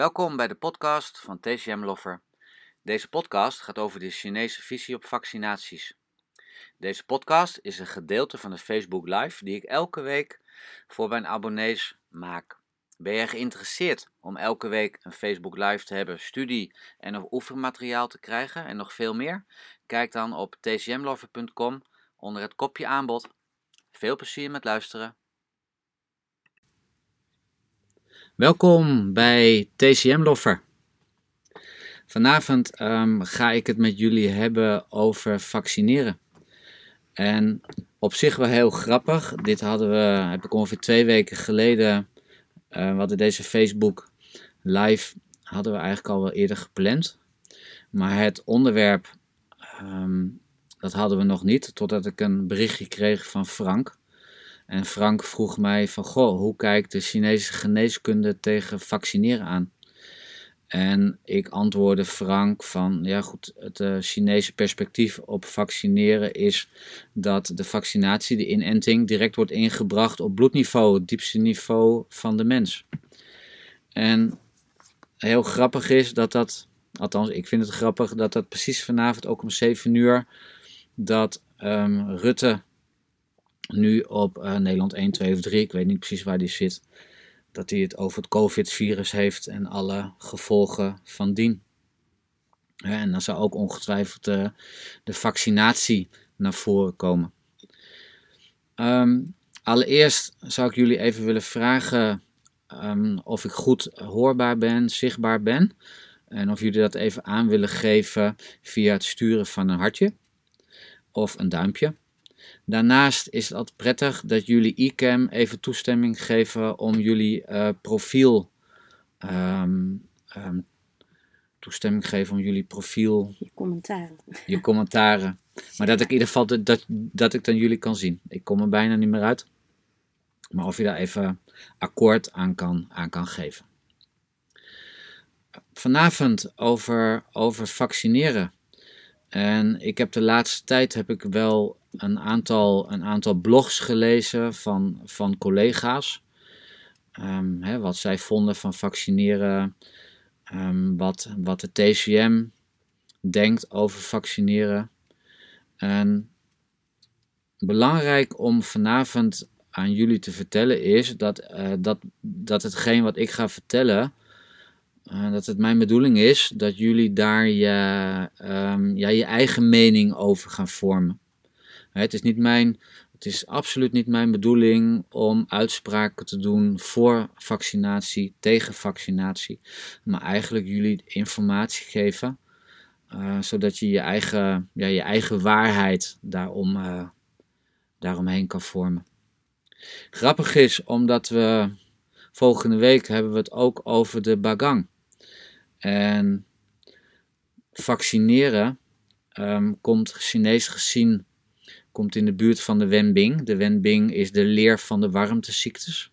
Welkom bij de podcast van TCM Loffer. Deze podcast gaat over de Chinese visie op vaccinaties. Deze podcast is een gedeelte van de Facebook Live die ik elke week voor mijn abonnees maak. Ben je geïnteresseerd om elke week een Facebook Live te hebben, studie en of oefenmateriaal te krijgen en nog veel meer? Kijk dan op tcmlover.com onder het kopje aanbod. Veel plezier met luisteren. Welkom bij TCM Loffer. Vanavond ehm, ga ik het met jullie hebben over vaccineren. En op zich wel heel grappig. Dit hadden we, heb ik ongeveer twee weken geleden, uh, we hadden deze Facebook live, hadden we eigenlijk al wel eerder gepland. Maar het onderwerp, ehm, dat hadden we nog niet, totdat ik een berichtje kreeg van Frank. En Frank vroeg mij van, goh, hoe kijkt de Chinese geneeskunde tegen vaccineren aan? En ik antwoordde Frank van, ja goed, het uh, Chinese perspectief op vaccineren is dat de vaccinatie, de inenting, direct wordt ingebracht op bloedniveau, het diepste niveau van de mens. En heel grappig is dat dat, althans ik vind het grappig, dat dat precies vanavond ook om 7 uur, dat um, Rutte nu op uh, Nederland 1, 2 of 3, ik weet niet precies waar die zit, dat hij het over het COVID-virus heeft en alle gevolgen van dien. en dan zou ook ongetwijfeld uh, de vaccinatie naar voren komen. Um, allereerst zou ik jullie even willen vragen um, of ik goed hoorbaar ben, zichtbaar ben. En of jullie dat even aan willen geven via het sturen van een hartje of een duimpje. Daarnaast is het altijd prettig dat jullie iCam even toestemming geven om jullie uh, profiel um, um, toestemming geven om jullie profiel. Je commentaren. Je commentaren. Maar dat ik in ieder geval dat, dat, dat ik dan jullie kan zien. Ik kom er bijna niet meer uit. Maar of je daar even akkoord aan kan, aan kan geven. Vanavond over, over vaccineren. En ik heb de laatste tijd heb ik wel een aantal, een aantal blogs gelezen van, van collega's. Um, hè, wat zij vonden van vaccineren. Um, wat, wat de TCM denkt over vaccineren. En belangrijk om vanavond aan jullie te vertellen is dat, uh, dat, dat hetgeen wat ik ga vertellen uh, dat het mijn bedoeling is dat jullie daar je, um, ja, je eigen mening over gaan vormen. Het is niet mijn, het is absoluut niet mijn bedoeling om uitspraken te doen voor vaccinatie, tegen vaccinatie, maar eigenlijk jullie informatie geven, uh, zodat je je eigen, ja, je eigen waarheid daarom, uh, daaromheen kan vormen. Grappig is omdat we volgende week hebben we het ook over de bagang. En vaccineren um, komt Chinees gezien komt in de buurt van de Wenbing. De Wenbing is de leer van de warmteziektes.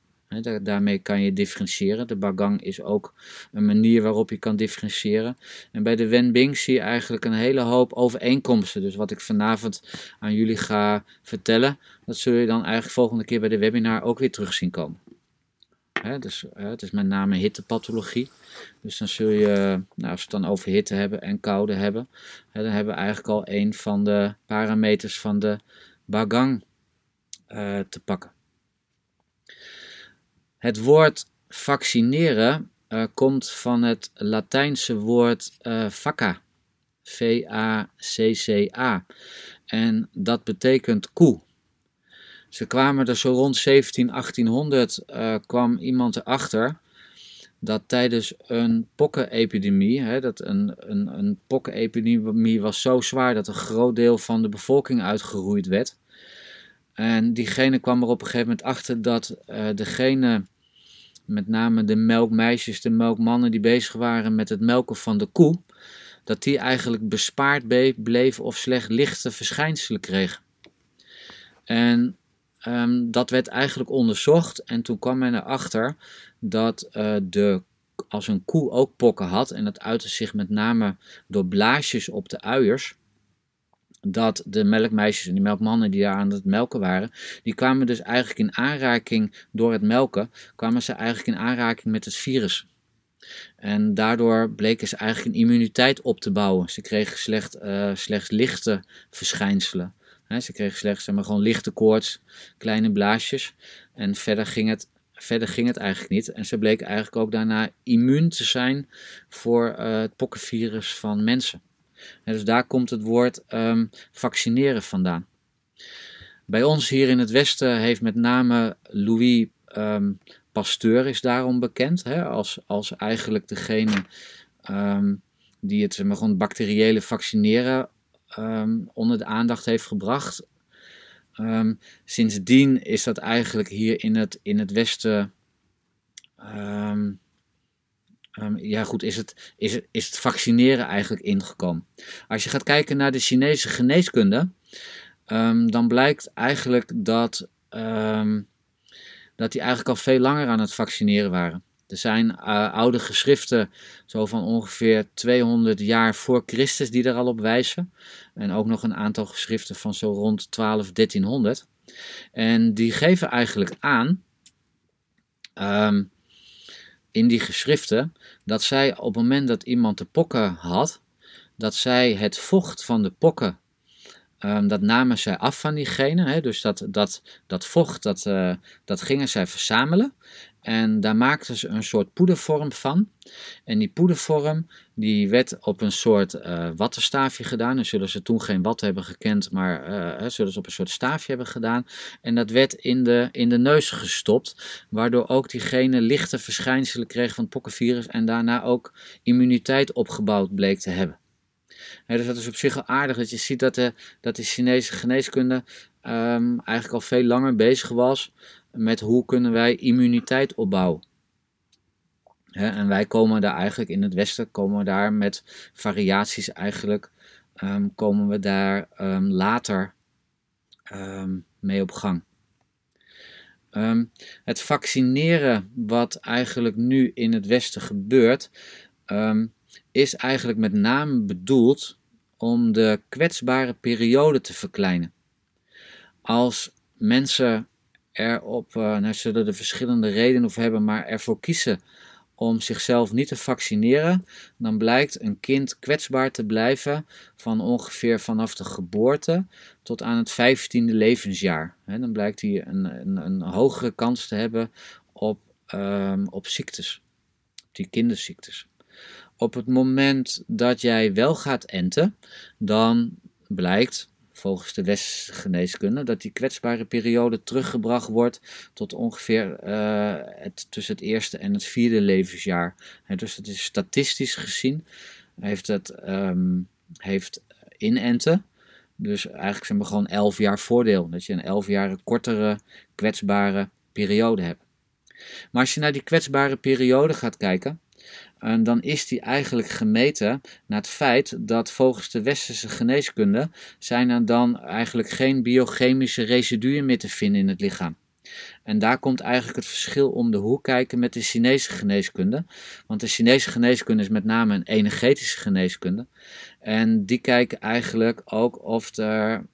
Daarmee kan je differentiëren. De Bagang is ook een manier waarop je kan differentiëren. En bij de Wenbing zie je eigenlijk een hele hoop overeenkomsten. Dus wat ik vanavond aan jullie ga vertellen, dat zul je dan eigenlijk volgende keer bij de webinar ook weer terug zien komen. He, dus, het is met name hittepathologie. Dus dan zul je, nou, als we het dan over hitte hebben en koude hebben, hè, dan hebben we eigenlijk al een van de parameters van de Bagang uh, te pakken. Het woord vaccineren uh, komt van het Latijnse woord uh, vacca. V-A-C-C-A. En dat betekent koe. Ze kwamen er zo rond 17, 1800 uh, kwam iemand erachter dat tijdens een pokkenepidemie, hè, dat een, een, een pokkenepidemie was zo zwaar dat een groot deel van de bevolking uitgeroeid werd. En diegene kwam er op een gegeven moment achter dat uh, degene, met name de melkmeisjes, de melkmannen die bezig waren met het melken van de koe, dat die eigenlijk bespaard bleef of slecht lichte verschijnselen kregen. En um, dat werd eigenlijk onderzocht en toen kwam men erachter dat uh, de, als een koe ook pokken had, en dat uitte zich met name door blaasjes op de uiers, dat de melkmeisjes en die melkmannen die daar aan het melken waren, die kwamen dus eigenlijk in aanraking door het melken, kwamen ze eigenlijk in aanraking met het virus. En daardoor bleken ze eigenlijk een immuniteit op te bouwen. Ze kregen slecht, uh, slechts lichte verschijnselen. Ze kregen slechts maar, gewoon lichte koorts, kleine blaasjes. En verder ging, het, verder ging het eigenlijk niet. En ze bleken eigenlijk ook daarna immuun te zijn voor uh, het pokkenvirus van mensen. En dus daar komt het woord um, vaccineren vandaan. Bij ons hier in het Westen heeft met name Louis um, Pasteur is daarom bekend hè, als, als eigenlijk degene um, die het gewoon bacteriële vaccineren um, onder de aandacht heeft gebracht. Um, sindsdien is dat eigenlijk hier in het, in het Westen. ja, goed, is het, is, is het vaccineren eigenlijk ingekomen. Als je gaat kijken naar de Chinese geneeskunde, dan blijkt eigenlijk dat dat die eigenlijk al veel langer aan het vaccineren waren. Er zijn uh, oude geschriften, zo van ongeveer 200 jaar voor Christus, die er al op wijzen. En ook nog een aantal geschriften van zo rond 12, 1300. En die geven eigenlijk aan, um, in die geschriften, dat zij op het moment dat iemand de pokken had, dat zij het vocht van de pokken Um, dat namen zij af van diegene. Hè? Dus dat, dat, dat vocht, dat, uh, dat gingen zij verzamelen. En daar maakten ze een soort poedervorm van. En die poedervorm die werd op een soort uh, wattenstaafje gedaan. Dan zullen ze toen geen wat hebben gekend, maar uh, zullen ze op een soort staafje hebben gedaan. En dat werd in de, in de neus gestopt. Waardoor ook diegene lichte verschijnselen kreeg van het pokkenvirus. En daarna ook immuniteit opgebouwd bleek te hebben dus dat is op zich al aardig dat je ziet dat de, dat de Chinese geneeskunde um, eigenlijk al veel langer bezig was met hoe kunnen wij immuniteit opbouwen. en wij komen daar eigenlijk in het Westen komen we daar met variaties eigenlijk um, komen we daar um, later mee op gang. het vaccineren wat eigenlijk nu in het Westen gebeurt, is eigenlijk met name bedoeld om de kwetsbare periode te verkleinen. Als mensen erop, uh, nou zullen er verschillende redenen voor hebben, maar ervoor kiezen om zichzelf niet te vaccineren, dan blijkt een kind kwetsbaar te blijven van ongeveer vanaf de geboorte tot aan het vijftiende levensjaar. dan blijkt hij een, een, een, hogere kans te hebben op, um, op ziektes, die kinderziektes. Op het moment dat jij wel gaat enten, dan blijkt volgens de westerse geneeskunde dat die kwetsbare periode teruggebracht wordt tot ongeveer uh, het, tussen het eerste en het vierde levensjaar. dus het is statistisch gezien heeft het um, heeft inenten. Dus eigenlijk zijn we gewoon 11 jaar voordeel. Dat je een 11 jaar kortere kwetsbare periode hebt. Maar als je naar die kwetsbare periode gaat kijken, en dan is die eigenlijk gemeten naar het feit dat volgens de westerse geneeskunde zijn er dan eigenlijk geen biochemische residuen meer te vinden in het lichaam. En daar komt eigenlijk het verschil om de hoek kijken met de Chinese geneeskunde. Want de Chinese geneeskunde is met name een energetische geneeskunde. En die kijken eigenlijk ook of er,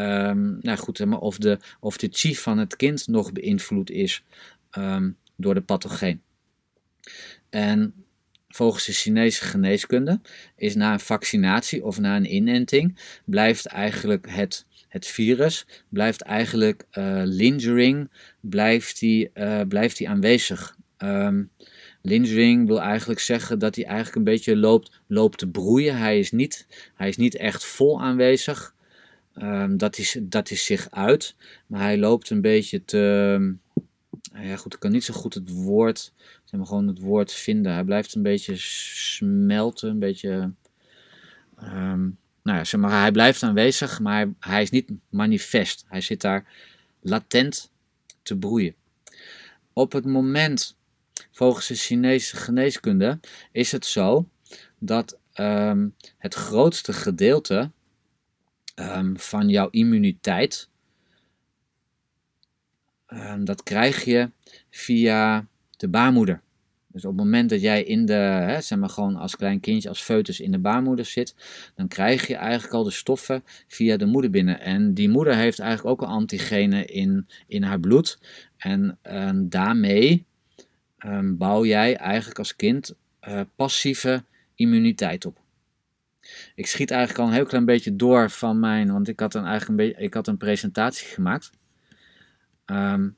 um, nou goed, of de, of de chi van het kind nog beïnvloed is um, door de pathogeen. En volgens de Chinese geneeskunde is na een vaccinatie of na een inenting blijft eigenlijk het, het virus blijft eigenlijk uh, lingering, blijft die, uh, blijft die aanwezig. Um, lingering wil eigenlijk zeggen dat hij eigenlijk een beetje loopt, loopt te broeien. Hij is niet, hij is niet echt vol aanwezig. Um, dat, is, dat is zich uit. Maar hij loopt een beetje te. Ja, goed, ik kan niet zo goed het woord zeg maar, gewoon het woord vinden. Hij blijft een beetje smelten, een beetje. Um, nou ja, zeg maar, hij blijft aanwezig, maar hij, is niet manifest. Hij zit daar latent te broeien. Op het moment, volgens de Chinese geneeskunde, is het zo dat um, het grootste gedeelte um, van jouw immuniteit, dat krijg je via de baarmoeder. Dus op het moment dat jij in de, hè, zeg maar gewoon als klein kindje, als foetus in de baarmoeder zit, dan krijg je eigenlijk al de stoffen via de moeder binnen. En die moeder heeft eigenlijk ook al antigenen in, in haar bloed. En, daarmee um, bouw jij eigenlijk als kind uh, passieve immuniteit op. Ik schiet eigenlijk al een heel klein beetje door van mijn, want ik had een, eigenlijk een, beetje, ik had een presentatie gemaakt. Um,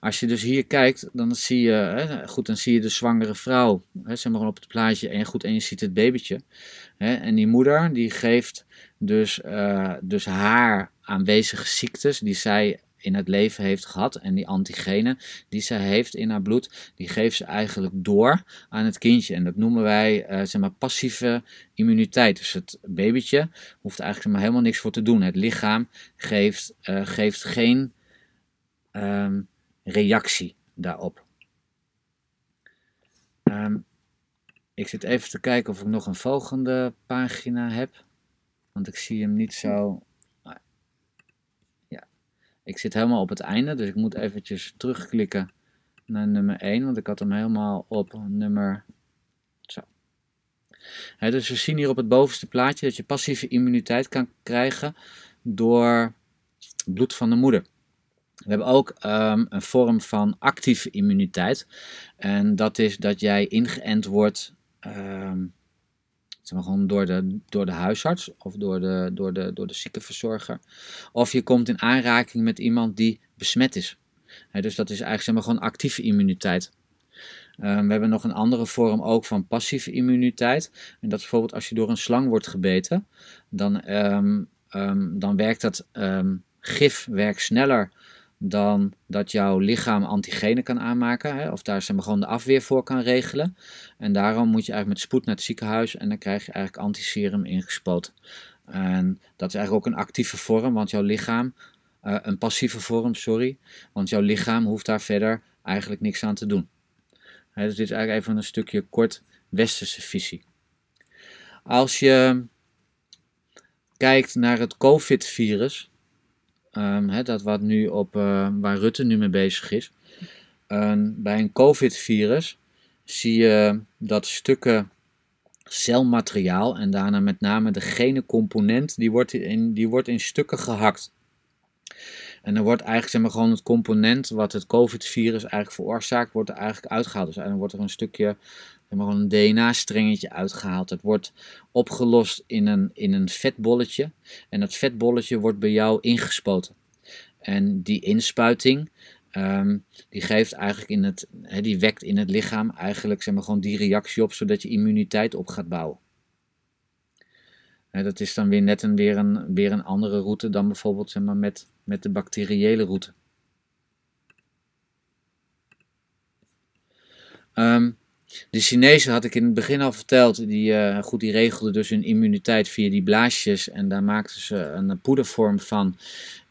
als je dus hier kijkt, dan zie je, hè, goed, dan zie je de zwangere vrouw, hè, zeg maar op het plaatje, en goed, en je ziet het babytje. Hè, en die moeder, die geeft dus, uh, dus haar aanwezige ziektes, die zij in het leven heeft gehad. En die antigenen die zij heeft in haar bloed, die geeft ze eigenlijk door aan het kindje. En dat noemen wij uh, zeg maar passieve immuniteit. Dus het babytje hoeft eigenlijk helemaal niks voor te doen. Het lichaam geeft, uh, geeft geen um, reactie daarop. Um, ik zit even te kijken of ik nog een volgende pagina heb. Want ik zie hem niet zo. Ja, ik zit helemaal op het einde, dus ik moet eventjes terugklikken naar nummer 1, want ik had hem helemaal op nummer. Zo. dus we zien hier op het bovenste plaatje dat je passieve immuniteit kan krijgen door bloed van de moeder. We hebben ook ehm, een vorm van actieve immuniteit. En dat is dat jij ingeënt wordt um, zeg maar gewoon door, de, door de huisarts of door de, door, de, door de ziekenverzorger. Of je komt in aanraking met iemand die besmet is. dus dat is eigenlijk zeg maar, gewoon actieve immuniteit. Um, we hebben nog een andere vorm ook van passieve immuniteit. En dat is bijvoorbeeld als je door een slang wordt gebeten. Dan, dan werkt dat gif werkt sneller dan dat jouw lichaam antigenen kan aanmaken. Hè, of daar maar, gewoon de afweer voor kan regelen. En daarom moet je eigenlijk met spoed naar het ziekenhuis en dan krijg je eigenlijk antiserum ingespoten. En dat is eigenlijk ook een actieve vorm, want jouw lichaam, uh, een passieve vorm, sorry, want jouw lichaam hoeft daar verder eigenlijk niks aan te doen. Hè, dus dit is eigenlijk even een stukje kort westerse visie. Als je kijkt naar het COVID-virus, Um, dat wat nu op, uh, waar Rutte nu mee bezig is. bij een COVID-virus zie je dat stukken celmateriaal en daarna met name de gene component, die wordt in, die wordt in stukken gehakt. En dan wordt eigenlijk zeg gewoon het component wat het COVID-virus eigenlijk veroorzaakt, wordt er eigenlijk uitgehaald. Dus dan wordt er een stukje maar een DNA-strengetje uitgehaald. Het wordt opgelost in een, in een vetbolletje. En dat vetbolletje wordt bij jou ingespoten. En die inspuiting, um, die geeft eigenlijk in het, he, die wekt in het lichaam eigenlijk zeg maar, gewoon die reactie op, zodat je immuniteit op gaat bouwen. Dat is dan weer net een, weer, een, weer een andere route dan bijvoorbeeld zeg maar, met, met de bacteriële route. Um, de Chinezen had ik in het begin al verteld, die, uh, goed, die regelden dus hun immuniteit via die blaasjes en daar maakten ze een poedervorm van.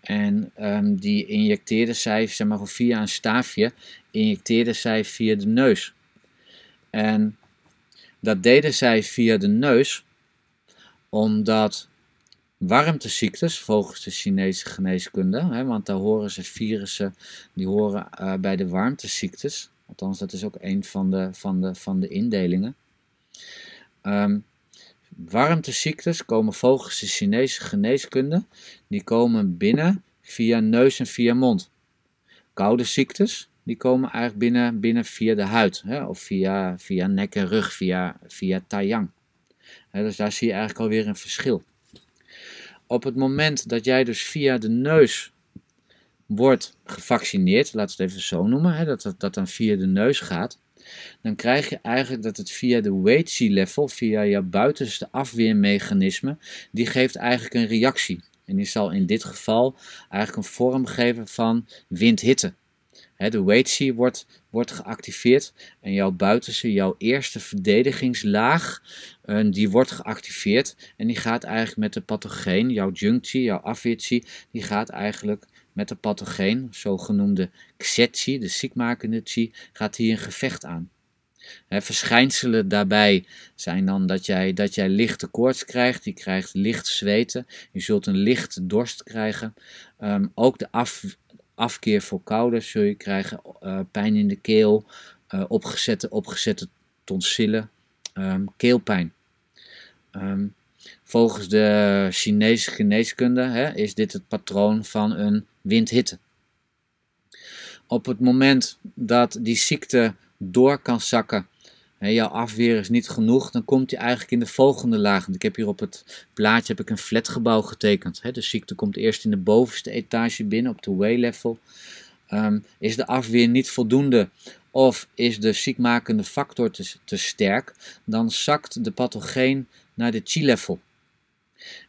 En um, die injecteerden zij, zeg maar via een staafje, injecteerden zij via de neus. En dat deden zij via de neus, omdat warmteziektes, volgens de Chinese geneeskunde, hè, want daar horen ze virussen, die horen uh, bij de warmteziektes. Althans, dat is ook een van de, van de, van de indelingen. Um, warmteziektes komen volgens de Chinese geneeskunde, die komen binnen via neus en via mond. Koude ziektes, die komen eigenlijk binnen, binnen via de huid, hè, of via, via nek en rug, via, via taiyang. dus daar zie je eigenlijk alweer een verschil. Op het moment dat jij dus via de neus wordt gevaccineerd, laten we het even zo noemen, hè, dat, dat dan via de neus gaat, dan krijg je eigenlijk dat het via de weight level, via je buitenste afweermechanisme, die geeft eigenlijk een reactie. En die zal in dit geval eigenlijk een vorm geven van windhitte. de weight wordt, wordt geactiveerd en jouw buitenste, jouw eerste verdedigingslaag, uh, die wordt geactiveerd en die gaat eigenlijk met de pathogeen, jouw junctie, jouw afweertie, die gaat eigenlijk met de pathogeen, zogenoemde Xetzi, de ziekmakende Chi, gaat hier een gevecht aan. verschijnselen daarbij zijn dan dat jij, dat jij lichte koorts krijgt, je krijgt licht zweten, je zult een lichte dorst krijgen. Um, ook de af, afkeer voor koude zul je krijgen, uh, pijn in de keel, uh, opgezette, opgezette tonsillen, um, keelpijn. Um, Volgens de Chinese geneeskunde hè, is dit het patroon van een windhitte. Op het moment dat die ziekte door kan zakken jouw afweer is niet genoeg, dan komt hij eigenlijk in de volgende laag. Ik heb hier op het plaatje heb ik een flatgebouw getekend. de ziekte komt eerst in de bovenste etage binnen, op de way-level. Ehm, is de afweer niet voldoende of is de ziekmakende factor te, te sterk, dan zakt de pathogeen naar de chi-level.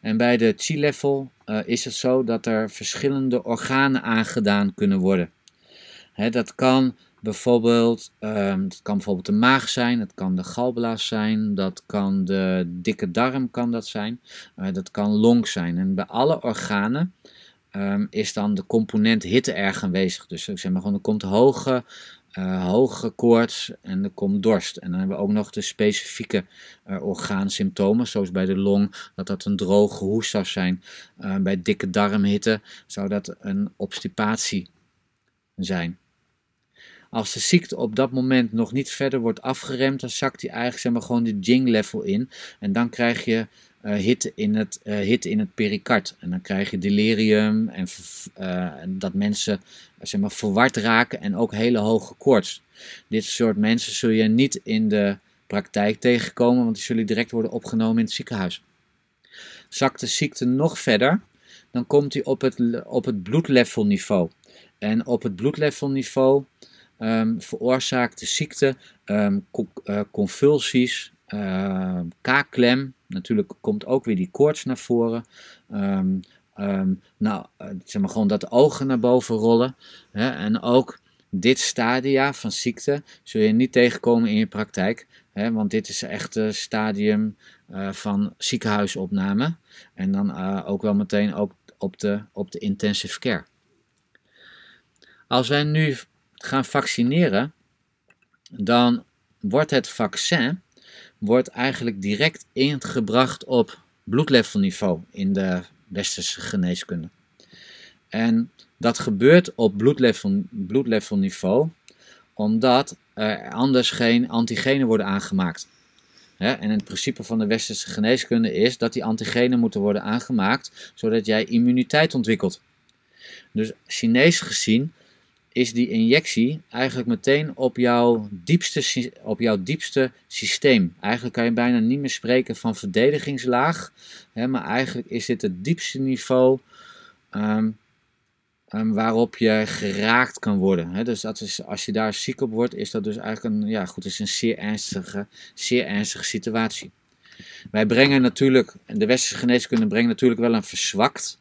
En bij de chi-level uh, is het zo dat er verschillende organen aangedaan kunnen worden. dat kan bijvoorbeeld, um, kan bijvoorbeeld de maag zijn, dat kan de galblaas zijn, dat kan de dikke darm kan dat zijn, uh, dat kan long zijn. En bij alle organen um, is dan de component hitte erg aanwezig. Dus ik zeg maar gewoon, er komt hoge uh, hoge koorts en er komt dorst. En dan hebben we ook nog de specifieke uh, orgaansymptomen, zoals bij de long, dat dat een droge hoest zou zijn. Uh, bij dikke darmhitte zou dat een obstipatie zijn. Als de ziekte op dat moment nog niet verder wordt afgeremd, dan zakt hij eigenlijk zeg maar, gewoon de jing level in. En dan krijg je hitte, in het, uh, hitte in het pericard. En dan krijg je delirium en uh, dat mensen zeg maar, verward raken en ook hele hoge koorts. Dit soort mensen zul je niet in de praktijk tegenkomen, want die zullen direct worden opgenomen in het ziekenhuis. Zakt de ziekte nog verder, dan komt hij op het, op het bloedlevelniveau. En op het bloedlevelniveau um, veroorzaakt de ziekte um, convulsies, uh, kaakklem. Natuurlijk komt ook weer die koorts naar voren. Um, nou, eh, zeg maar gewoon dat de ogen naar boven rollen. Hè? En ook dit stadia van ziekte zul je niet tegenkomen in je praktijk. Hè? Want dit is echt het stadium uh, van ziekenhuisopname. En dan uh, ook wel meteen ook op de, op de intensive care. Als wij nu gaan vaccineren, dan wordt het vaccin wordt eigenlijk direct ingebracht op bloedlevelniveau in de westerse geneeskunde. En dat gebeurt op bloedlevel, bloedlevelniveau omdat er anders geen antigenen worden aangemaakt. en het principe van de westerse geneeskunde is dat die antigenen moeten worden aangemaakt zodat jij immuniteit ontwikkelt. Dus Chinees gezien is die injectie eigenlijk meteen op jouw, diepste, op jouw diepste systeem. Eigenlijk kan je bijna niet meer spreken van verdedigingslaag, hè, maar eigenlijk is dit het diepste niveau ehm, ehm, waarop je geraakt kan worden. Hè. Dus als je daar ziek op wordt, is dat dus eigenlijk een, ja, goed, is een zeer ernstige, zeer ernstige situatie. Wij brengen natuurlijk, de westerse geneeskunde brengt natuurlijk wel een verzwakt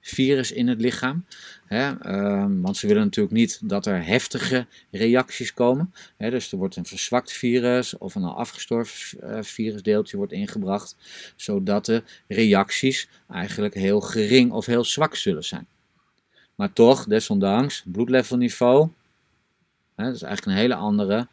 virus in het lichaam. Hè, ehm, want ze willen natuurlijk niet dat er heftige reacties komen. Hè, dus er wordt een verzwakt virus of een al afgestorven uh, virusdeeltje wordt ingebracht, zodat de reacties eigenlijk heel gering of heel zwak zullen zijn. Maar toch, desondanks, bloedlevelniveau, hè, dat is eigenlijk een hele andere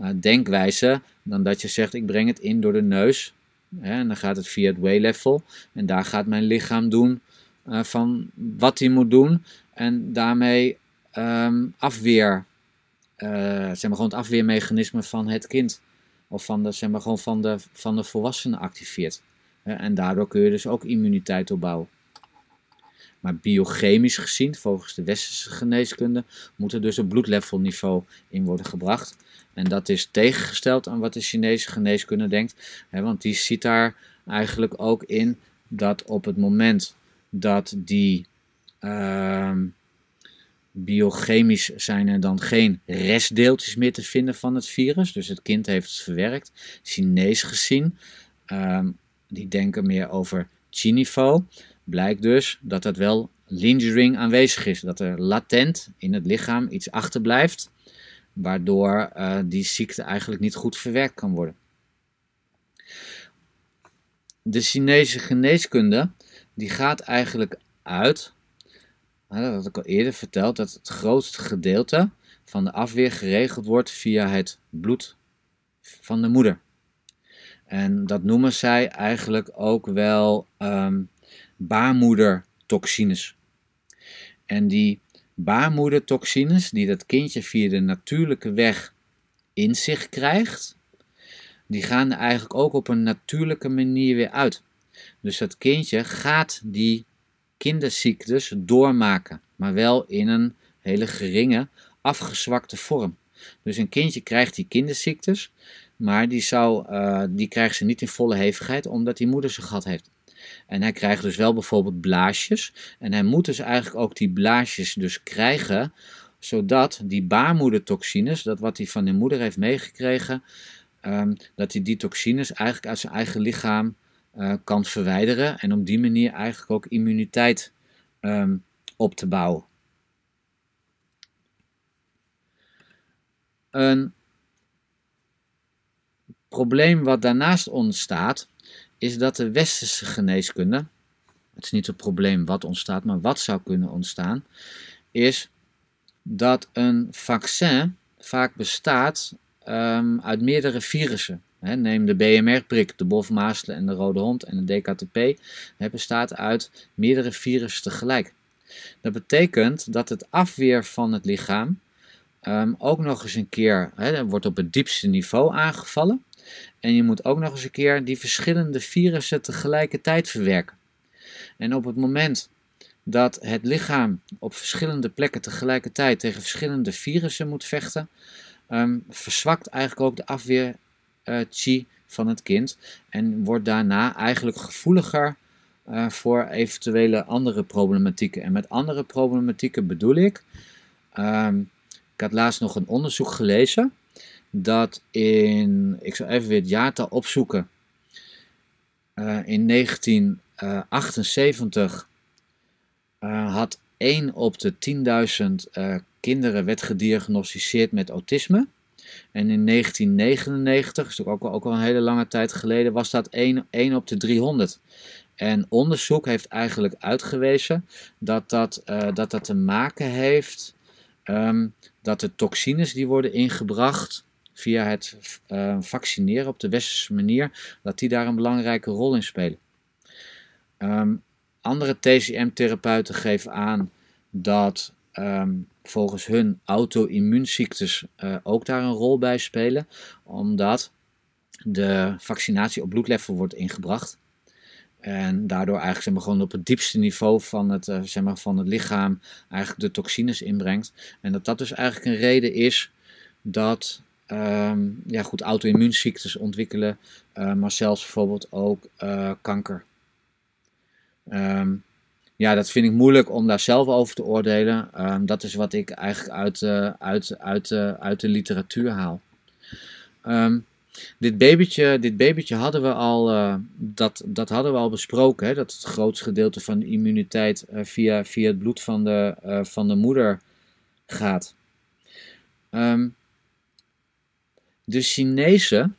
uh, denkwijze dan dat je zegt ik breng het in door de neus. Hè, en dan gaat het via het way-level en daar gaat mijn lichaam doen uh, van wat hij moet doen en daarmee um, afweer, uh, zeg maar gewoon het afweermechanisme van het kind of van de, zeg maar gewoon van de, van de volwassene activeert. en daardoor kun je dus ook immuniteit opbouwen. Maar biochemisch gezien, volgens de westerse geneeskunde, moet er dus een bloedlevelniveau in worden gebracht. En dat is tegengesteld aan wat de Chinese geneeskunde denkt. Hè, want die ziet daar eigenlijk ook in dat op het moment dat die uh, biochemisch zijn er dan geen restdeeltjes meer te vinden van het virus. Dus het kind heeft het verwerkt. Chinees gezien, um, die denken meer over chi-niveau. Blijkt dus dat dat wel lingering aanwezig is. Dat er latent in het lichaam iets achterblijft. Waardoor uh, die ziekte eigenlijk niet goed verwerkt kan worden. De Chinese geneeskunde die gaat eigenlijk uit, dat had ik al eerder verteld, dat het grootste gedeelte van de afweer geregeld wordt via het bloed van de moeder. En dat noemen zij eigenlijk ook wel um, baarmoedertoxines. En die baarmoedertoxines, die dat kindje via de natuurlijke weg in zich krijgt, die gaan er eigenlijk ook op een natuurlijke manier weer uit. Dus dat kindje gaat die kinderziektes doormaken, maar wel in een hele geringe, afgezwakte vorm. Dus een kindje krijgt die kinderziektes, maar die, zou, uh, die krijgt ze niet in volle hevigheid, omdat die moeder ze gehad heeft. En hij krijgt dus wel bijvoorbeeld blaasjes. En hij moet dus eigenlijk ook die blaasjes dus krijgen, zodat die baarmoedertoxines, dat wat hij van de moeder heeft meegekregen, um, dat hij die toxines eigenlijk uit zijn eigen lichaam uh, kan verwijderen. En op die manier eigenlijk ook immuniteit um, op te bouwen. Een probleem wat daarnaast ontstaat, is dat de westerse geneeskunde, het is niet het probleem wat ontstaat, maar wat zou kunnen ontstaan, is dat een vaccin vaak bestaat um, uit meerdere virussen. Neem de BMR-prik, de bofmaasle en de rode hond en de DKTP. Het bestaat uit meerdere virussen tegelijk. Dat betekent dat het afweer van het lichaam um, ook nog eens een keer, wordt op het diepste niveau aangevallen. En je moet ook nog eens een keer die verschillende virussen tegelijkertijd verwerken. En op het moment dat het lichaam op verschillende plekken tegelijkertijd tegen verschillende virussen moet vechten, um, verzwakt eigenlijk ook de afweer uh, chi van het kind en wordt daarna eigenlijk gevoeliger uh, voor eventuele andere problematieken. En met andere problematieken bedoel ik, um, ik had laatst nog een onderzoek gelezen dat in, ik zal even weer het jaartal opzoeken, uh, in 1978 uh, had 1 op de 10.000 uh, kinderen werd gediagnosticeerd met autisme. En in 1999, dat is ook ook al een hele lange tijd geleden, was dat 1, 1 op de 300. En onderzoek heeft eigenlijk uitgewezen dat dat, uh, dat, dat te maken heeft um, dat de toxines die worden ingebracht via het uh, vaccineren op de westerse manier, dat die daar een belangrijke rol in spelen. Um, andere TCM-therapeuten geven aan dat um, volgens hun auto-immuunziektes uh, ook daar een rol bij spelen, omdat de vaccinatie op bloedlevel wordt ingebracht. En daardoor eigenlijk zeg maar, gewoon op het diepste niveau van het, uh, zeg maar, van het lichaam eigenlijk de toxines inbrengt. En dat dat dus eigenlijk een reden is dat um, ja, goed, auto-immuunziektes ontwikkelen, uh, maar zelfs bijvoorbeeld ook kanker. Um, ja, dat vind ik moeilijk om daar zelf over te oordelen. Um, dat is wat ik eigenlijk uit, uh, uit, uit, uit de literatuur haal. Um, dit babytje, dit babytje hadden we al, uh, dat, dat hadden we al besproken. Hè, dat het grootste gedeelte van de immuniteit via, via het bloed van de, van de moeder gaat. Um, de Chinezen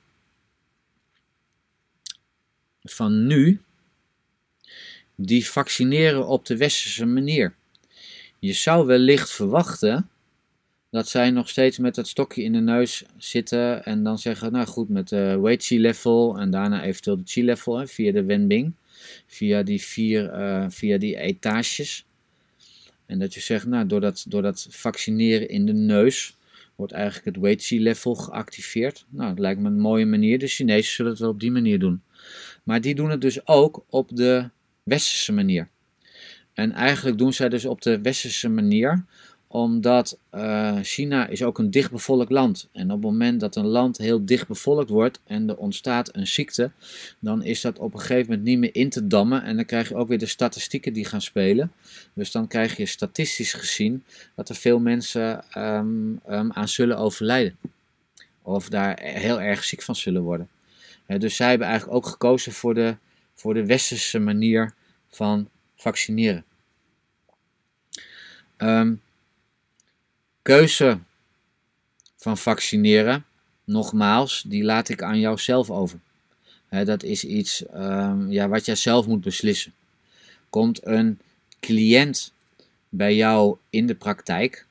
van nu, die vaccineren op de westerse manier. Je zou wellicht verwachten dat zij nog steeds met dat stokje in de neus zitten en dan zeggen, nou goed, met de weight chi level en daarna eventueel de chi level via de Wenbing, via die vier, uh, via die etages. En dat je zegt, nou door dat, vaccineren in de neus wordt eigenlijk het weight level geactiveerd. Nou, dat lijkt me een mooie manier. De Chinezen zullen het wel op die manier doen. Maar die doen het dus ook op de westerse manier. En eigenlijk doen zij dus op de westerse manier omdat uh, China is ook een dichtbevolkt land. En op het moment dat een land heel dicht bevolkt wordt en er ontstaat een ziekte, dan is dat op een gegeven moment niet meer in te dammen. En dan krijg je ook weer de statistieken die gaan spelen. Dus dan krijg je statistisch gezien dat er veel mensen um, um, aan zullen overlijden. Of daar heel erg ziek van zullen worden. Dus zij hebben eigenlijk ook gekozen voor de, voor de westerse manier van vaccineren. Um, keuze van vaccineren, nogmaals, die laat ik aan jou zelf over. dat is iets um, ja, wat jij zelf moet beslissen. Komt een cliënt bij jou in de praktijk,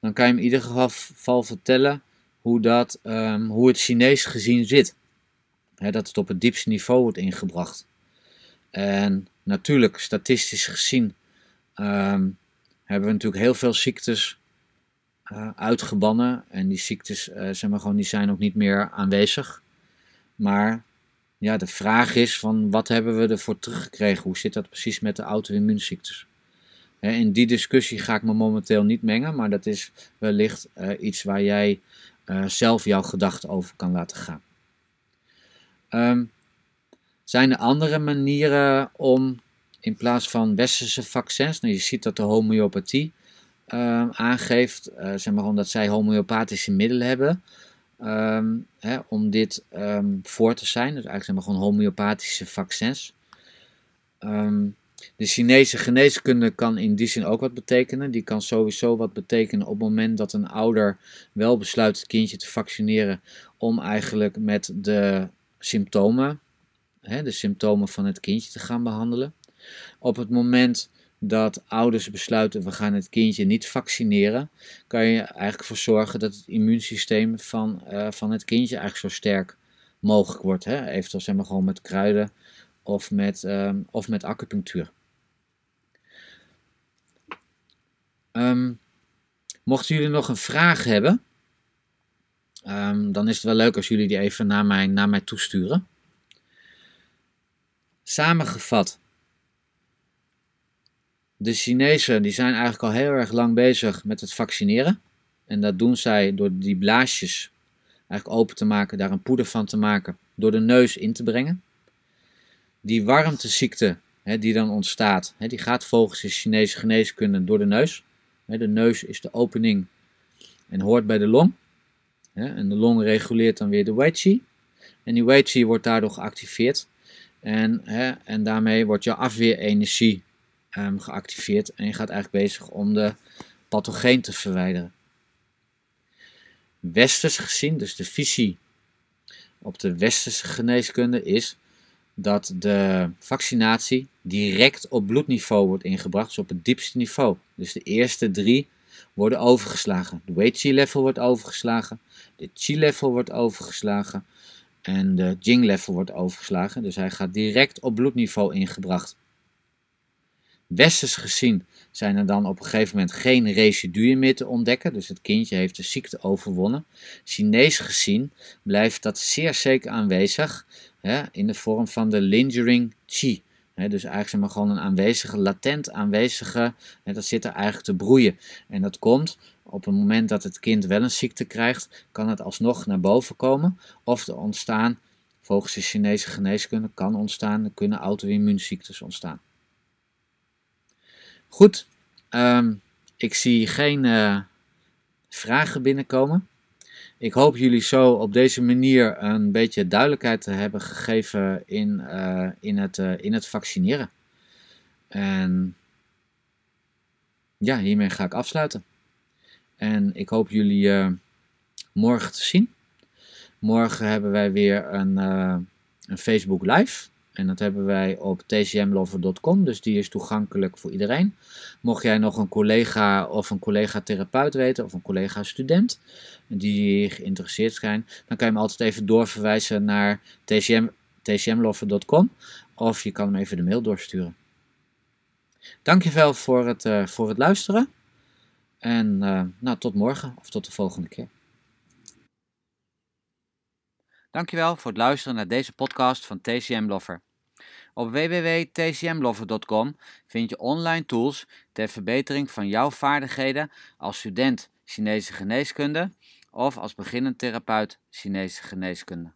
dan kan je hem in ieder geval vertellen hoe, dat, um, hoe het Chinees gezien zit. dat het op het diepste niveau wordt ingebracht. En natuurlijk, statistisch gezien, um, hebben we natuurlijk heel veel ziektes uh, uitgebannen. En die ziektes uh, zeg maar gewoon, die zijn ook niet meer aanwezig. Maar ja, de vraag is van wat hebben we ervoor teruggekregen? Hoe zit dat precies met de auto-immuunziektes? In die discussie ga ik me momenteel niet mengen, maar dat is wellicht uh, iets waar jij zelf jouw gedachten over kan laten gaan. Um, zijn er andere manieren om in plaats van westerse vaccins, nou je ziet dat de homeopathie um, aangeeft, uh, zeg maar omdat zij homeopathische middelen hebben, um, hè, om dit um, voor te zijn. Dus eigenlijk zijn maar gewoon homeopathische vaccins. de Chinese geneeskunde kan in die zin ook wat betekenen. Die kan sowieso wat betekenen op het moment dat een ouder wel besluit het kindje te vaccineren om eigenlijk met de symptomen, hè, de symptomen van het kindje te gaan behandelen. Op het moment dat ouders besluiten we gaan het kindje niet vaccineren, kan je eigenlijk voor zorgen dat het immuunsysteem van, uh, van het kindje eigenlijk zo sterk mogelijk wordt. Hè? Eventueel zeg maar gewoon met kruiden of met, uh, of met acupunctuur. Um, mochten jullie nog een vraag hebben, um, dan is het wel leuk als jullie die even naar mij, naar mij toesturen. Samengevat, de Chinezen die zijn eigenlijk al heel erg lang bezig met het vaccineren. En dat doen zij door die blaasjes eigenlijk open te maken, daar een poeder van te maken, door de neus in te brengen. Die warmteziekte hè, die dan ontstaat, hè, die gaat volgens de Chinese geneeskunde door de neus. De neus is de opening en hoort bij de long. en de long reguleert dan weer de Wei Qi. En die Wei Qi wordt daardoor geactiveerd. En, en daarmee wordt je afweerenergie um, geactiveerd en je gaat eigenlijk bezig om de pathogeen te verwijderen. Westers gezien, dus de visie op de westerse geneeskunde is dat de vaccinatie direct op bloedniveau wordt ingebracht, dus op het diepste niveau. Dus de eerste drie worden overgeslagen. De weight level wordt overgeslagen, de chi level wordt overgeslagen en de jing level wordt overgeslagen. Dus hij gaat direct op bloedniveau ingebracht. Westers gezien zijn er dan op een gegeven moment geen residuen meer te ontdekken, dus het kindje heeft de ziekte overwonnen. Chinees gezien blijft dat zeer zeker aanwezig hè, in de vorm van de lingering. Hè, dus eigenlijk zeg maar gewoon een aanwezige, latent aanwezige, hè, dat zit er eigenlijk te broeien. En dat komt op het moment dat het kind wel een ziekte krijgt, kan het alsnog naar boven komen of er ontstaan, volgens de Chinese geneeskunde, kan ontstaan, kunnen auto-immuunziektes ontstaan. Goed, um, ik zie geen uh, vragen binnenkomen. Ik hoop jullie zo op deze manier een beetje duidelijkheid te hebben gegeven in, uh, in, het, uh, in het vaccineren. En ja, hiermee ga ik afsluiten. En ik hoop jullie morgen te zien. Morgen hebben wij weer een, een Facebook Live. En dat hebben wij op tcmlover.com, dus die is toegankelijk voor iedereen. Mocht jij nog een collega of een collega-therapeut weten of een collega-student die geïnteresseerd zijn, dan kan je hem altijd even doorverwijzen naar tcm, tcmlover.com of je kan hem even de mail doorsturen. Dankjewel voor het, uh, voor het luisteren en uh, nou, tot morgen of tot de volgende keer. Dankjewel voor het luisteren naar deze podcast van TCM Lover. Op www.tcmlover.com vind je online tools ter verbetering van jouw vaardigheden als student Chinese geneeskunde of als beginnend therapeut Chinese geneeskunde.